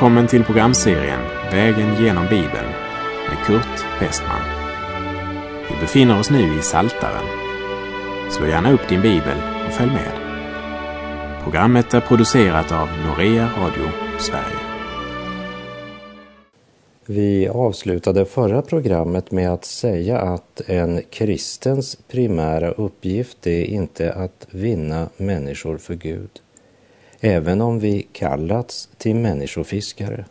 Välkommen till programserien Vägen genom Bibeln med Kurt Westman. Vi befinner oss nu i Saltaren. Slå gärna upp din bibel och följ med. Programmet är producerat av Norea Radio Sverige. Vi avslutade förra programmet med att säga att en kristens primära uppgift är inte att vinna människor för Gud även om vi kallats till människofiskare.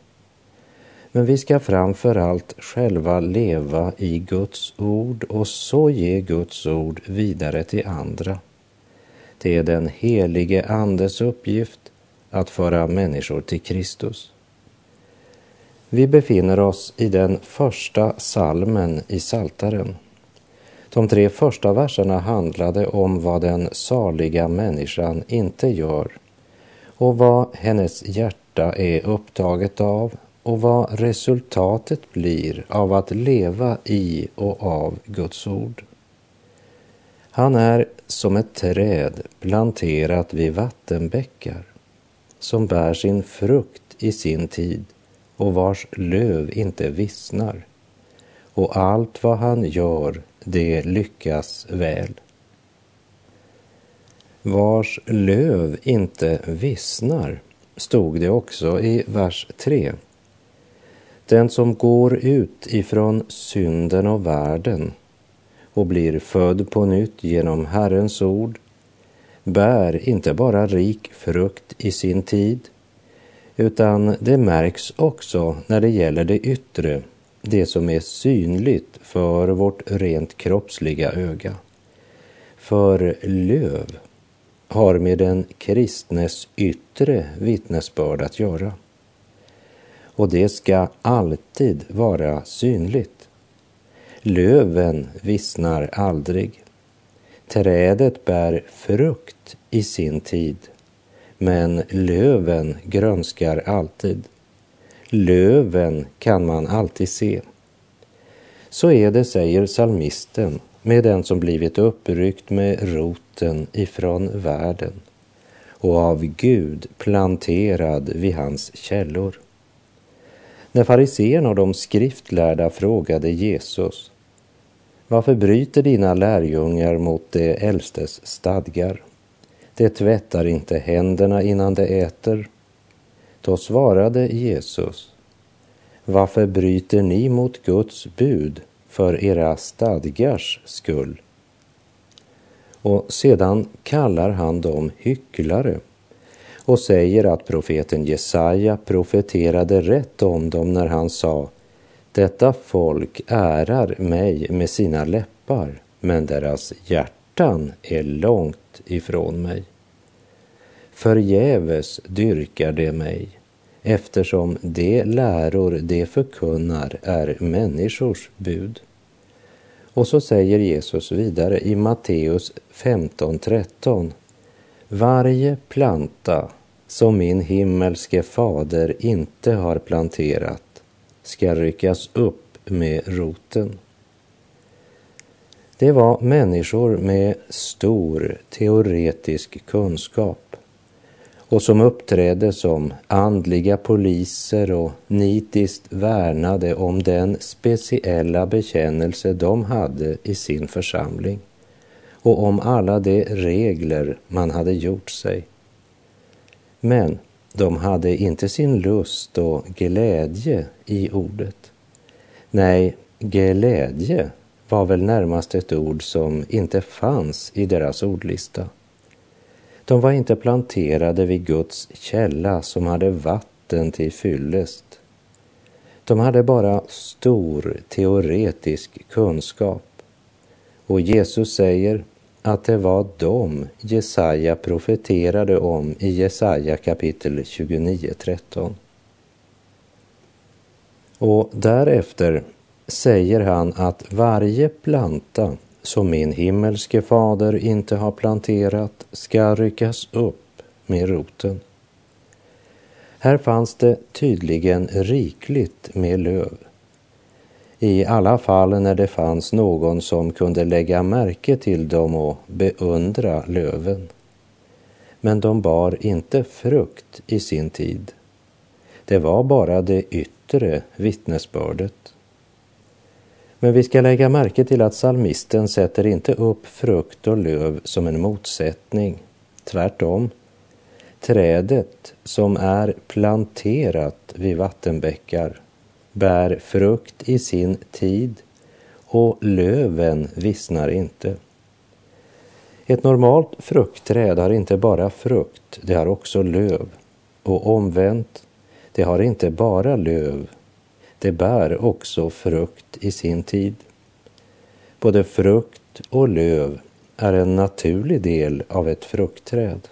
Men vi ska framför allt själva leva i Guds ord och så ge Guds ord vidare till andra. Det är den helige Andes uppgift att föra människor till Kristus. Vi befinner oss i den första salmen i Saltaren. De tre första verserna handlade om vad den saliga människan inte gör och vad hennes hjärta är upptaget av och vad resultatet blir av att leva i och av Guds ord. Han är som ett träd planterat vid vattenbäckar som bär sin frukt i sin tid och vars löv inte vissnar. Och allt vad han gör, det lyckas väl vars löv inte vissnar, stod det också i vers 3. Den som går ut ifrån synden och världen och blir född på nytt genom Herrens ord bär inte bara rik frukt i sin tid, utan det märks också när det gäller det yttre, det som är synligt för vårt rent kroppsliga öga. För löv har med den kristnes yttre vittnesbörd att göra. Och det ska alltid vara synligt. Löven vissnar aldrig. Trädet bär frukt i sin tid, men löven grönskar alltid. Löven kan man alltid se. Så är det, säger salmisten, med den som blivit uppryckt med roten ifrån världen och av Gud planterad vid hans källor. När fariséerna och de skriftlärda frågade Jesus varför bryter dina lärjungar mot de äldstes stadgar? De tvättar inte händerna innan de äter. Då svarade Jesus varför bryter ni mot Guds bud för era stadgars skull. Och sedan kallar han dem hycklare och säger att profeten Jesaja profeterade rätt om dem när han sa Detta folk ärar mig med sina läppar, men deras hjärtan är långt ifrån mig. Förgäves dyrkar de mig, eftersom de läror de förkunnar är människors bud. Och så säger Jesus vidare i Matteus 15.13. Varje planta som min himmelske fader inte har planterat ska ryckas upp med roten. Det var människor med stor teoretisk kunskap och som uppträdde som andliga poliser och nitiskt värnade om den speciella bekännelse de hade i sin församling och om alla de regler man hade gjort sig. Men de hade inte sin lust och glädje i ordet. Nej, glädje var väl närmast ett ord som inte fanns i deras ordlista. De var inte planterade vid Guds källa som hade vatten till fyllest. De hade bara stor teoretisk kunskap. Och Jesus säger att det var dem Jesaja profeterade om i Jesaja kapitel 29.13. Och därefter säger han att varje planta som min himmelske fader inte har planterat ska ryckas upp med roten. Här fanns det tydligen rikligt med löv. I alla fall när det fanns någon som kunde lägga märke till dem och beundra löven. Men de bar inte frukt i sin tid. Det var bara det yttre vittnesbördet. Men vi ska lägga märke till att salmisten sätter inte upp frukt och löv som en motsättning. Tvärtom. Trädet som är planterat vid vattenbäckar bär frukt i sin tid och löven vissnar inte. Ett normalt fruktträd har inte bara frukt, det har också löv. Och omvänt, det har inte bara löv, det bär också frukt i sin tid. Både frukt och löv är en naturlig del av ett fruktträd.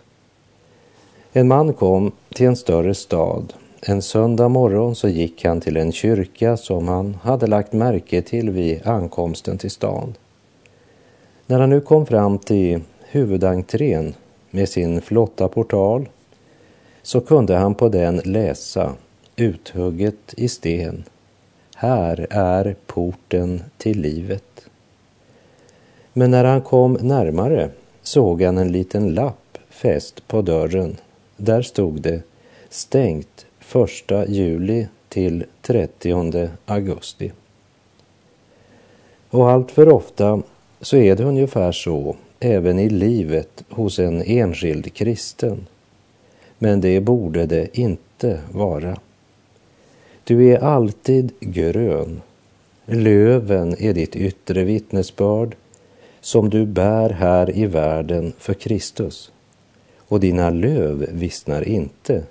En man kom till en större stad. En söndag morgon så gick han till en kyrka som han hade lagt märke till vid ankomsten till stan. När han nu kom fram till huvudentrén med sin flotta portal så kunde han på den läsa uthugget i sten. Här är porten till livet. Men när han kom närmare såg han en liten lapp fäst på dörren. Där stod det stängt 1 juli till 30 augusti. Och allt för ofta så är det ungefär så även i livet hos en enskild kristen. Men det borde det inte vara. Du är alltid grön. Löven är ditt yttre vittnesbörd som du bär här i världen för Kristus. Och dina löv vissnar inte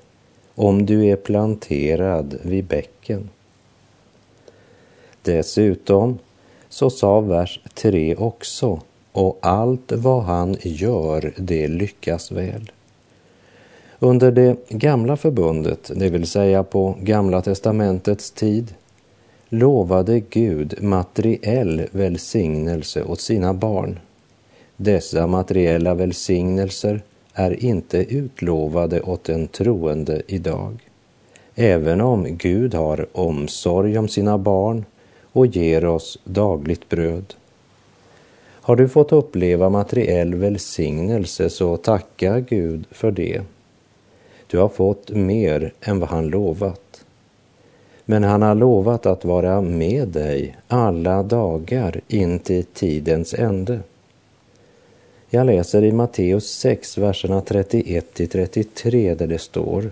om du är planterad vid bäcken. Dessutom så sa vers 3 också, och allt vad han gör, det lyckas väl. Under det gamla förbundet, det vill säga på Gamla testamentets tid, lovade Gud materiell välsignelse åt sina barn. Dessa materiella välsignelser är inte utlovade åt den troende idag. Även om Gud har omsorg om sina barn och ger oss dagligt bröd. Har du fått uppleva materiell välsignelse så tacka Gud för det. Du har fått mer än vad han lovat. Men han har lovat att vara med dig alla dagar in till tidens ände. Jag läser i Matteus 6, verserna 31 till 33 där det står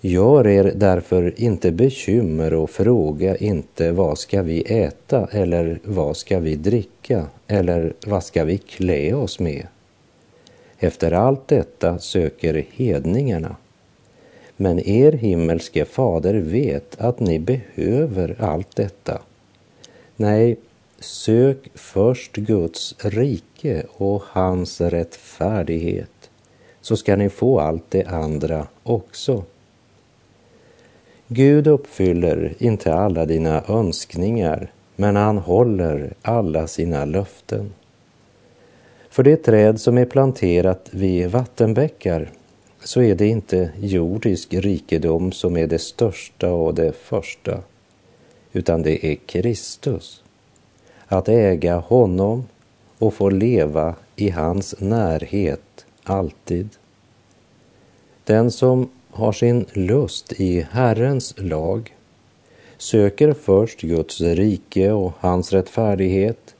Gör er därför inte bekymmer och fråga inte vad ska vi äta eller vad ska vi dricka eller vad ska vi klä oss med? Efter allt detta söker hedningarna. Men er himmelske fader vet att ni behöver allt detta. Nej, sök först Guds rike och hans rättfärdighet, så ska ni få allt det andra också. Gud uppfyller inte alla dina önskningar, men han håller alla sina löften. För det träd som är planterat vid vattenbäckar så är det inte jordisk rikedom som är det största och det första, utan det är Kristus. Att äga honom och få leva i hans närhet alltid. Den som har sin lust i Herrens lag, söker först Guds rike och hans rättfärdighet,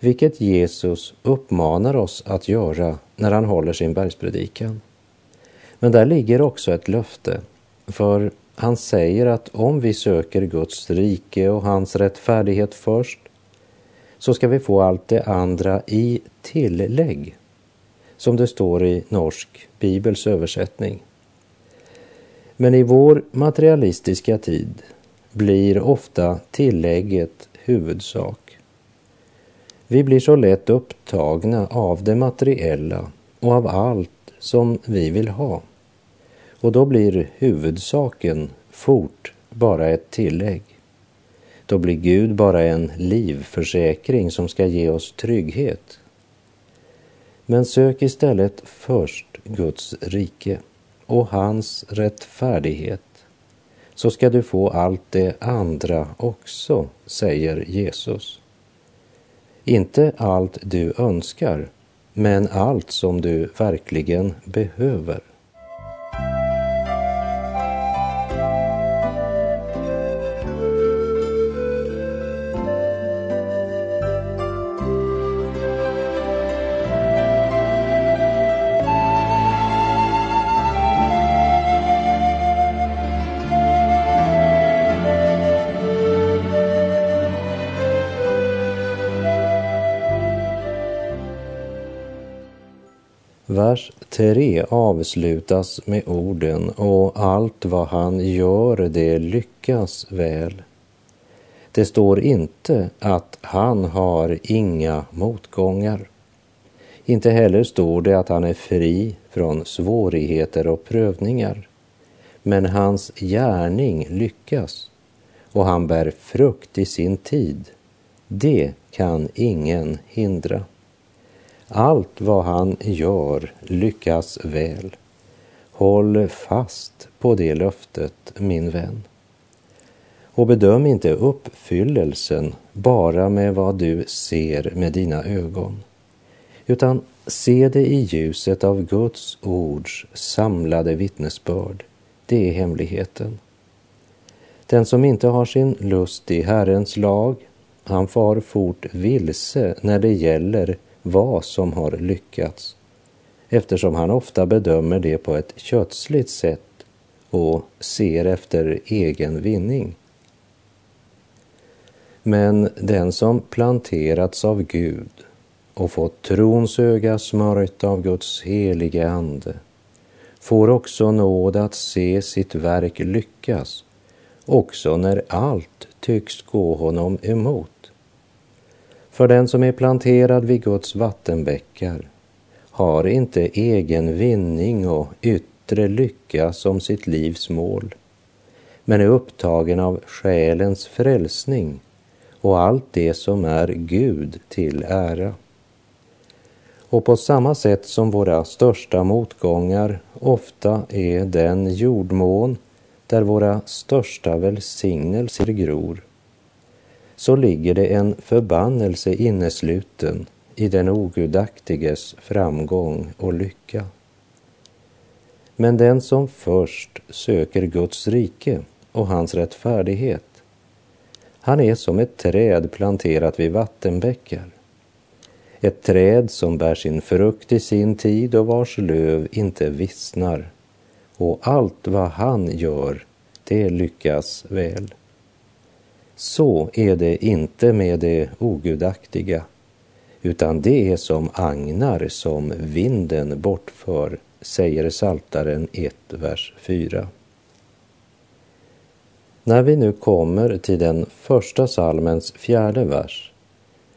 vilket Jesus uppmanar oss att göra när han håller sin bergspredikan. Men där ligger också ett löfte, för han säger att om vi söker Guds rike och hans rättfärdighet först, så ska vi få allt det andra i tillägg, som det står i Norsk Bibels översättning. Men i vår materialistiska tid blir ofta tillägget huvudsak. Vi blir så lätt upptagna av det materiella och av allt som vi vill ha. Och då blir huvudsaken fort bara ett tillägg. Då blir Gud bara en livförsäkring som ska ge oss trygghet. Men sök istället först Guds rike och hans rättfärdighet så ska du få allt det andra också, säger Jesus. Inte allt du önskar, men allt som du verkligen behöver. Vers 3 avslutas med orden och allt vad han gör det lyckas väl. Det står inte att han har inga motgångar. Inte heller står det att han är fri från svårigheter och prövningar. Men hans gärning lyckas och han bär frukt i sin tid. Det kan ingen hindra. Allt vad han gör lyckas väl. Håll fast på det löftet, min vän. Och bedöm inte uppfyllelsen bara med vad du ser med dina ögon, utan se det i ljuset av Guds ords samlade vittnesbörd. Det är hemligheten. Den som inte har sin lust i Herrens lag, han far fort vilse när det gäller vad som har lyckats, eftersom han ofta bedömer det på ett kötsligt sätt och ser efter egen vinning. Men den som planterats av Gud och fått trons öga smörjt av Guds helige Ande får också nåd att se sitt verk lyckas, också när allt tycks gå honom emot. För den som är planterad vid Guds vattenbäckar har inte egen vinning och yttre lycka som sitt livs mål, men är upptagen av själens frälsning och allt det som är Gud till ära. Och på samma sätt som våra största motgångar ofta är den jordmån där våra största välsignelser gror, så ligger det en förbannelse innesluten i den ogudaktiges framgång och lycka. Men den som först söker Guds rike och hans rättfärdighet, han är som ett träd planterat vid vattenbäckar. Ett träd som bär sin frukt i sin tid och vars löv inte vissnar. Och allt vad han gör, det lyckas väl. Så är det inte med det ogudaktiga, utan det är som agnar som vinden bortför, säger Saltaren 1, vers 4. När vi nu kommer till den första salmens fjärde vers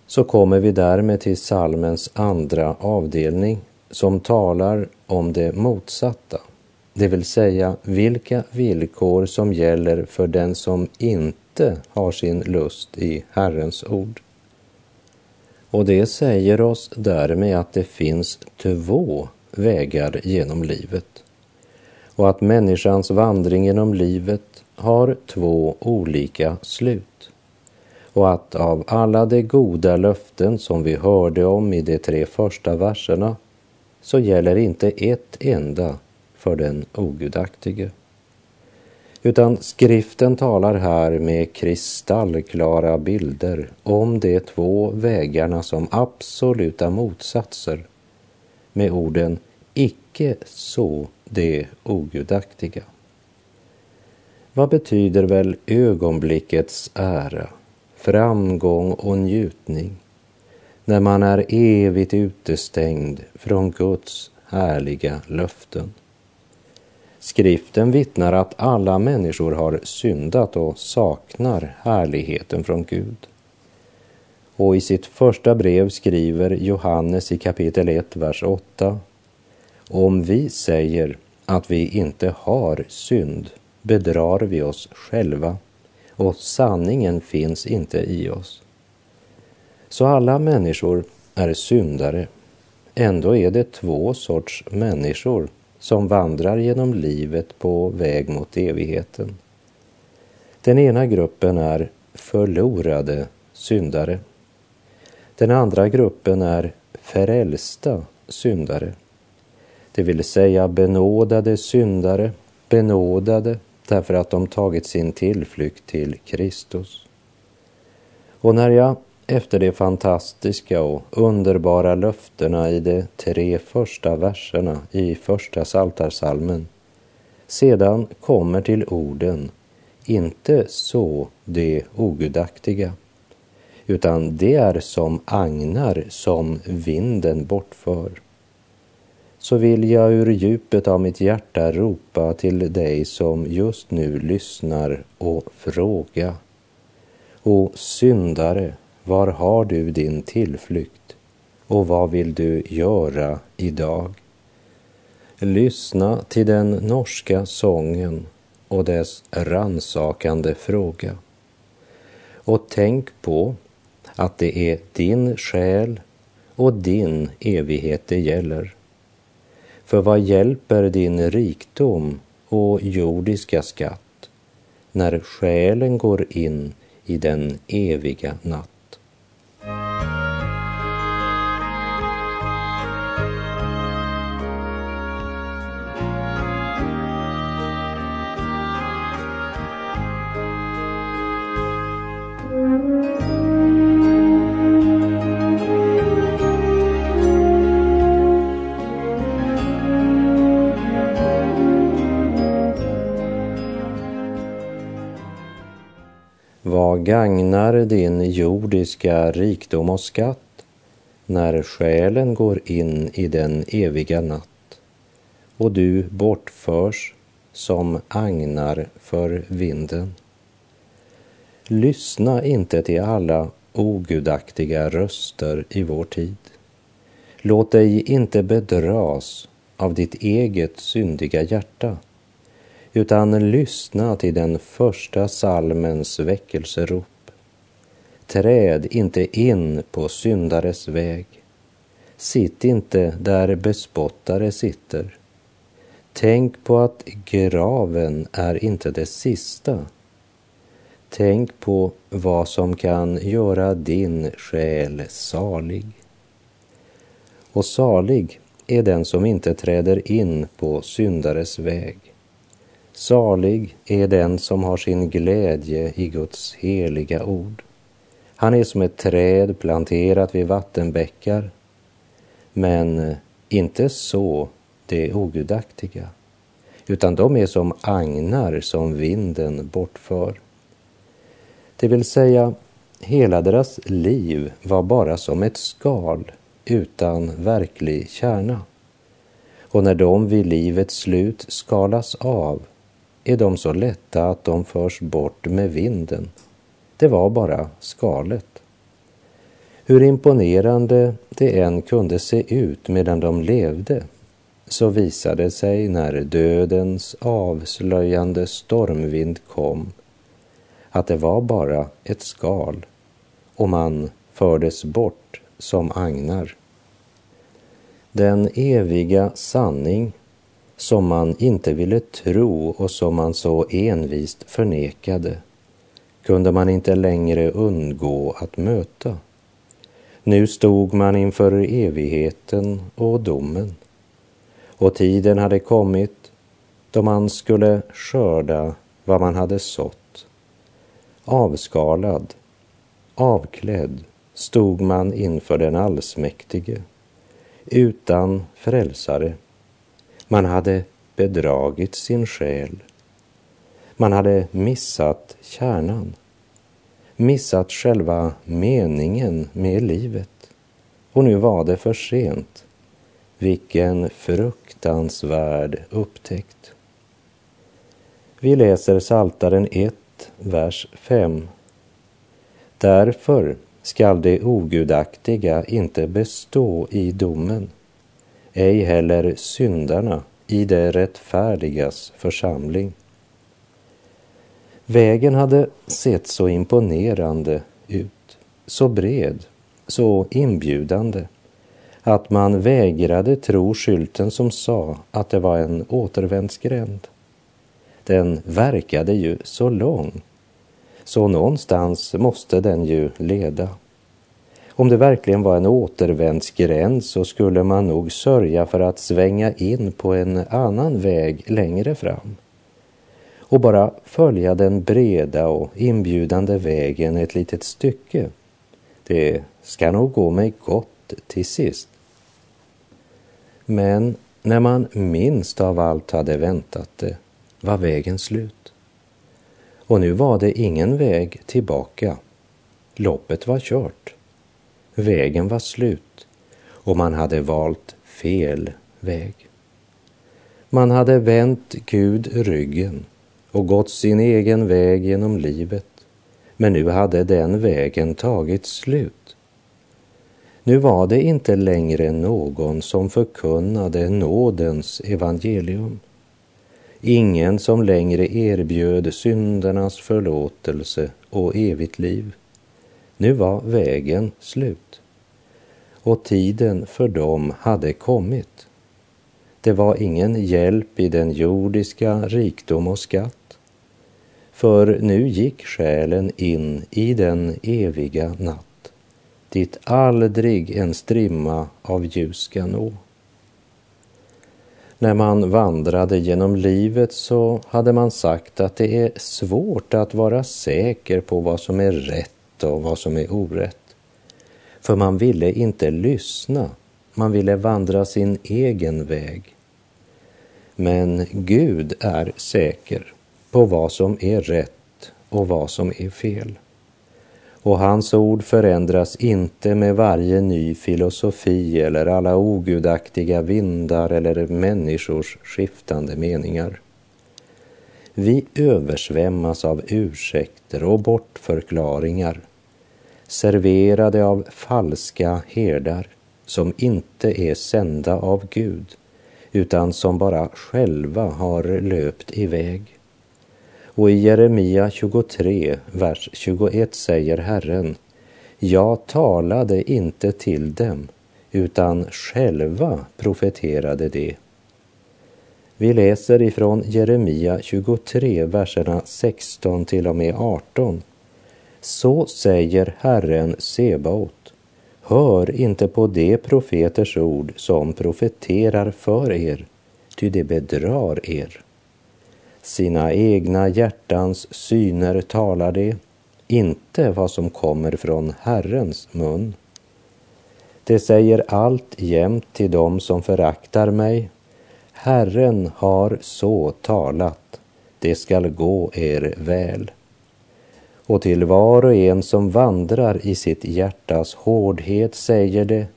så kommer vi därmed till salmens andra avdelning som talar om det motsatta, det vill säga vilka villkor som gäller för den som inte har sin lust i Herrens ord. Och det säger oss därmed att det finns två vägar genom livet och att människans vandring genom livet har två olika slut och att av alla de goda löften som vi hörde om i de tre första verserna så gäller inte ett enda för den ogudaktige. Utan skriften talar här med kristallklara bilder om de två vägarna som absoluta motsatser med orden icke så det ogudaktiga. Vad betyder väl ögonblickets ära framgång och njutning när man är evigt utestängd från Guds härliga löften. Skriften vittnar att alla människor har syndat och saknar härligheten från Gud. Och i sitt första brev skriver Johannes i kapitel 1, vers 8. Om vi säger att vi inte har synd bedrar vi oss själva och sanningen finns inte i oss. Så alla människor är syndare. Ändå är det två sorts människor som vandrar genom livet på väg mot evigheten. Den ena gruppen är förlorade syndare. Den andra gruppen är frälsta syndare. Det vill säga benådade syndare, benådade därför att de tagit sin tillflykt till Kristus. Och när jag efter de fantastiska och underbara löftena i de tre första verserna i första saltarsalmen sedan kommer till orden inte så de ogudaktiga, utan det är som agnar som vinden bortför så vill jag ur djupet av mitt hjärta ropa till dig som just nu lyssnar och fråga. O syndare, var har du din tillflykt och vad vill du göra idag? Lyssna till den norska sången och dess ransakande fråga. Och tänk på att det är din själ och din evighet det gäller. För vad hjälper din rikdom och jordiska skatt när själen går in i den eviga natten? Vad gagnar din jordiska rikdom och skatt när själen går in i den eviga natt och du bortförs som agnar för vinden? Lyssna inte till alla ogudaktiga röster i vår tid. Låt dig inte bedras av ditt eget syndiga hjärta utan lyssna till den första salmens väckelserop. Träd inte in på syndares väg. Sitt inte där bespottare sitter. Tänk på att graven är inte det sista. Tänk på vad som kan göra din själ salig. Och salig är den som inte träder in på syndares väg Salig är den som har sin glädje i Guds heliga ord. Han är som ett träd planterat vid vattenbäckar. Men inte så det ogudaktiga, utan de är som agnar som vinden bortför. Det vill säga, hela deras liv var bara som ett skal utan verklig kärna. Och när de vid livets slut skalas av är de så lätta att de förs bort med vinden. Det var bara skalet. Hur imponerande det än kunde se ut medan de levde så visade det sig när dödens avslöjande stormvind kom att det var bara ett skal och man fördes bort som agnar. Den eviga sanning som man inte ville tro och som man så envist förnekade kunde man inte längre undgå att möta. Nu stod man inför evigheten och domen och tiden hade kommit då man skulle skörda vad man hade sått. Avskalad, avklädd stod man inför den allsmäktige utan frälsare man hade bedragit sin själ. Man hade missat kärnan, missat själva meningen med livet. Och nu var det för sent. Vilken fruktansvärd upptäckt. Vi läser Saltaren 1, vers 5. Därför skall det ogudaktiga inte bestå i domen ej heller syndarna i det rättfärdigas församling. Vägen hade sett så imponerande ut, så bred, så inbjudande att man vägrade tro skylten som sa att det var en återvändsgränd. Den verkade ju så lång, så någonstans måste den ju leda. Om det verkligen var en återvändsgränd så skulle man nog sörja för att svänga in på en annan väg längre fram och bara följa den breda och inbjudande vägen ett litet stycke. Det ska nog gå mig gott till sist. Men när man minst av allt hade väntat det var vägen slut. Och nu var det ingen väg tillbaka. Loppet var kört. Vägen var slut och man hade valt fel väg. Man hade vänt Gud ryggen och gått sin egen väg genom livet, men nu hade den vägen tagit slut. Nu var det inte längre någon som förkunnade nådens evangelium. Ingen som längre erbjöd syndernas förlåtelse och evigt liv. Nu var vägen slut. Och tiden för dem hade kommit. Det var ingen hjälp i den jordiska rikdom och skatt. För nu gick själen in i den eviga natt, dit aldrig en strimma av ljus ska nå. När man vandrade genom livet så hade man sagt att det är svårt att vara säker på vad som är rätt och vad som är orätt. För man ville inte lyssna, man ville vandra sin egen väg. Men Gud är säker på vad som är rätt och vad som är fel. Och hans ord förändras inte med varje ny filosofi eller alla ogudaktiga vindar eller människors skiftande meningar. Vi översvämmas av ursäkter och bortförklaringar serverade av falska herdar som inte är sända av Gud utan som bara själva har löpt iväg. Och i Jeremia 23, vers 21 säger Herren, jag talade inte till dem, utan själva profeterade det. Vi läser ifrån Jeremia 23, verserna 16 till och med 18. Så säger Herren Sebaot, hör inte på de profeters ord som profeterar för er, ty det bedrar er. Sina egna hjärtans syner talar de, inte vad som kommer från Herrens mun. Det säger allt jämt till dem som föraktar mig. Herren har så talat, det skall gå er väl. Och till var och en som vandrar i sitt hjärtas hårdhet säger det,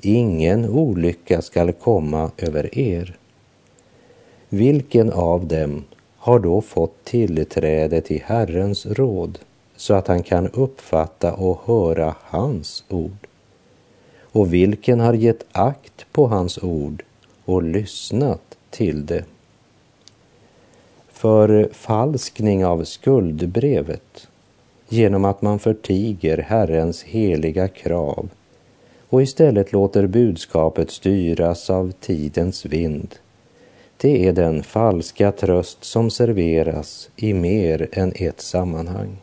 ingen olycka skall komma över er. Vilken av dem har då fått tillträde till Herrens råd så att han kan uppfatta och höra hans ord? Och vilken har gett akt på hans ord och lyssnat till det? För falskning av skuldbrevet genom att man förtiger Herrens heliga krav och istället låter budskapet styras av tidens vind det är den falska tröst som serveras i mer än ett sammanhang.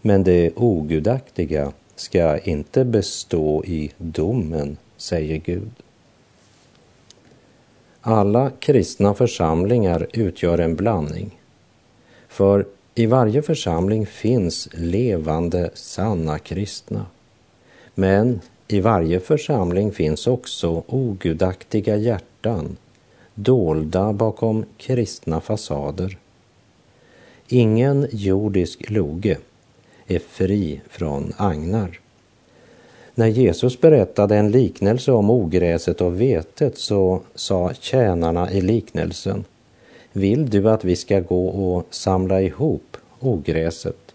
Men det ogudaktiga ska inte bestå i domen, säger Gud. Alla kristna församlingar utgör en blandning. För i varje församling finns levande, sanna kristna. Men i varje församling finns också ogudaktiga hjärtan dolda bakom kristna fasader. Ingen jordisk loge är fri från agnar. När Jesus berättade en liknelse om ogräset och vetet så sa tjänarna i liknelsen vill du att vi ska gå och samla ihop ogräset?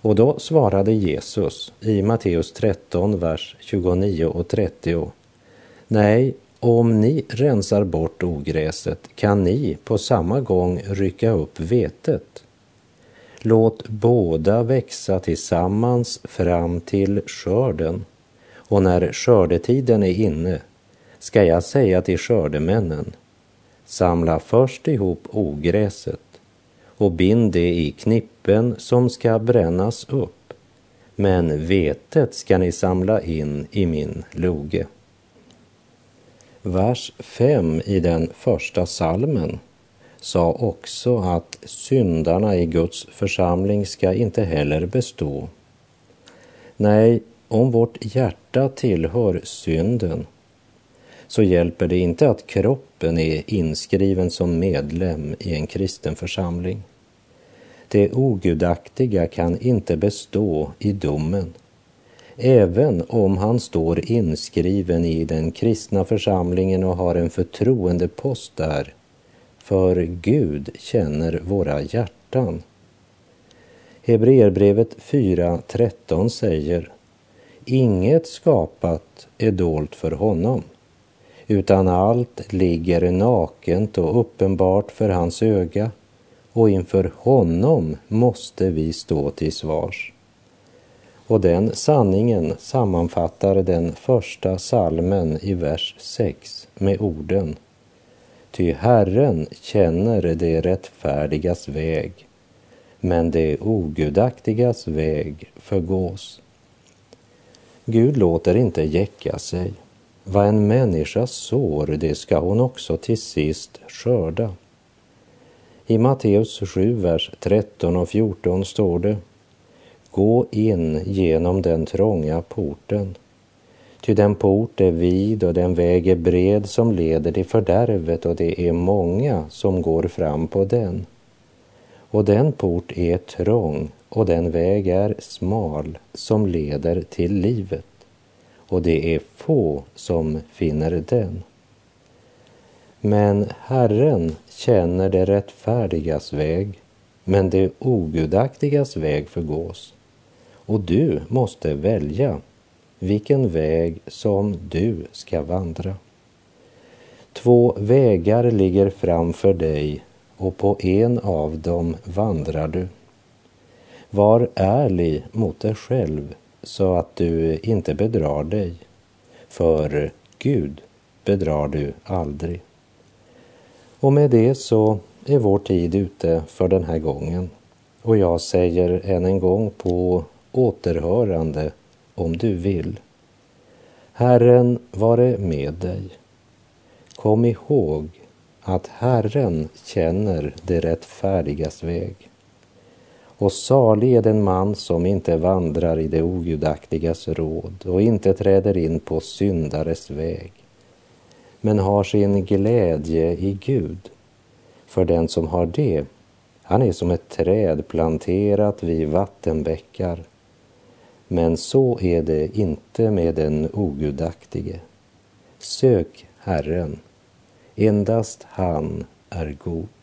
Och då svarade Jesus i Matteus 13, vers 29 och 30 Nej, om ni rensar bort ogräset kan ni på samma gång rycka upp vetet. Låt båda växa tillsammans fram till skörden och när skördetiden är inne ska jag säga till skördemännen samla först ihop ogräset och bind det i knippen som ska brännas upp men vetet ska ni samla in i min loge. Vers 5 i den första salmen sa också att syndarna i Guds församling ska inte heller bestå. Nej, om vårt hjärta tillhör synden så hjälper det inte att kroppen är inskriven som medlem i en kristen församling. Det ogudaktiga kan inte bestå i domen även om han står inskriven i den kristna församlingen och har en förtroendepost där. För Gud känner våra hjärtan. Hebreerbrevet 4.13 säger Inget skapat är dolt för honom, utan allt ligger nakent och uppenbart för hans öga och inför honom måste vi stå till svars. Och den sanningen sammanfattar den första salmen i vers 6 med orden Ty Herren känner det rättfärdigas väg, men det ogudaktigas väg förgås. Gud låter inte jäcka sig. Vad en människa sår, det ska hon också till sist skörda. I Matteus 7, vers 13 och 14 står det Gå in genom den trånga porten. Ty den port är vid och den väg är bred som leder till fördärvet och det är många som går fram på den. Och den port är trång och den väg är smal som leder till livet och det är få som finner den. Men Herren känner det rättfärdigas väg, men det ogudaktigas väg förgås. Och du måste välja vilken väg som du ska vandra. Två vägar ligger framför dig och på en av dem vandrar du. Var ärlig mot dig själv så att du inte bedrar dig. För Gud bedrar du aldrig. Och med det så är vår tid ute för den här gången. Och jag säger än en gång på återhörande om du vill. Herren vare med dig. Kom ihåg att Herren känner det rättfärdigas väg. Och salig är den man som inte vandrar i det ogudaktigas råd och inte träder in på syndares väg, men har sin glädje i Gud. För den som har det, han är som ett träd planterat vid vattenbäckar. Men så är det inte med den ogudaktige. Sök Herren, endast han är god.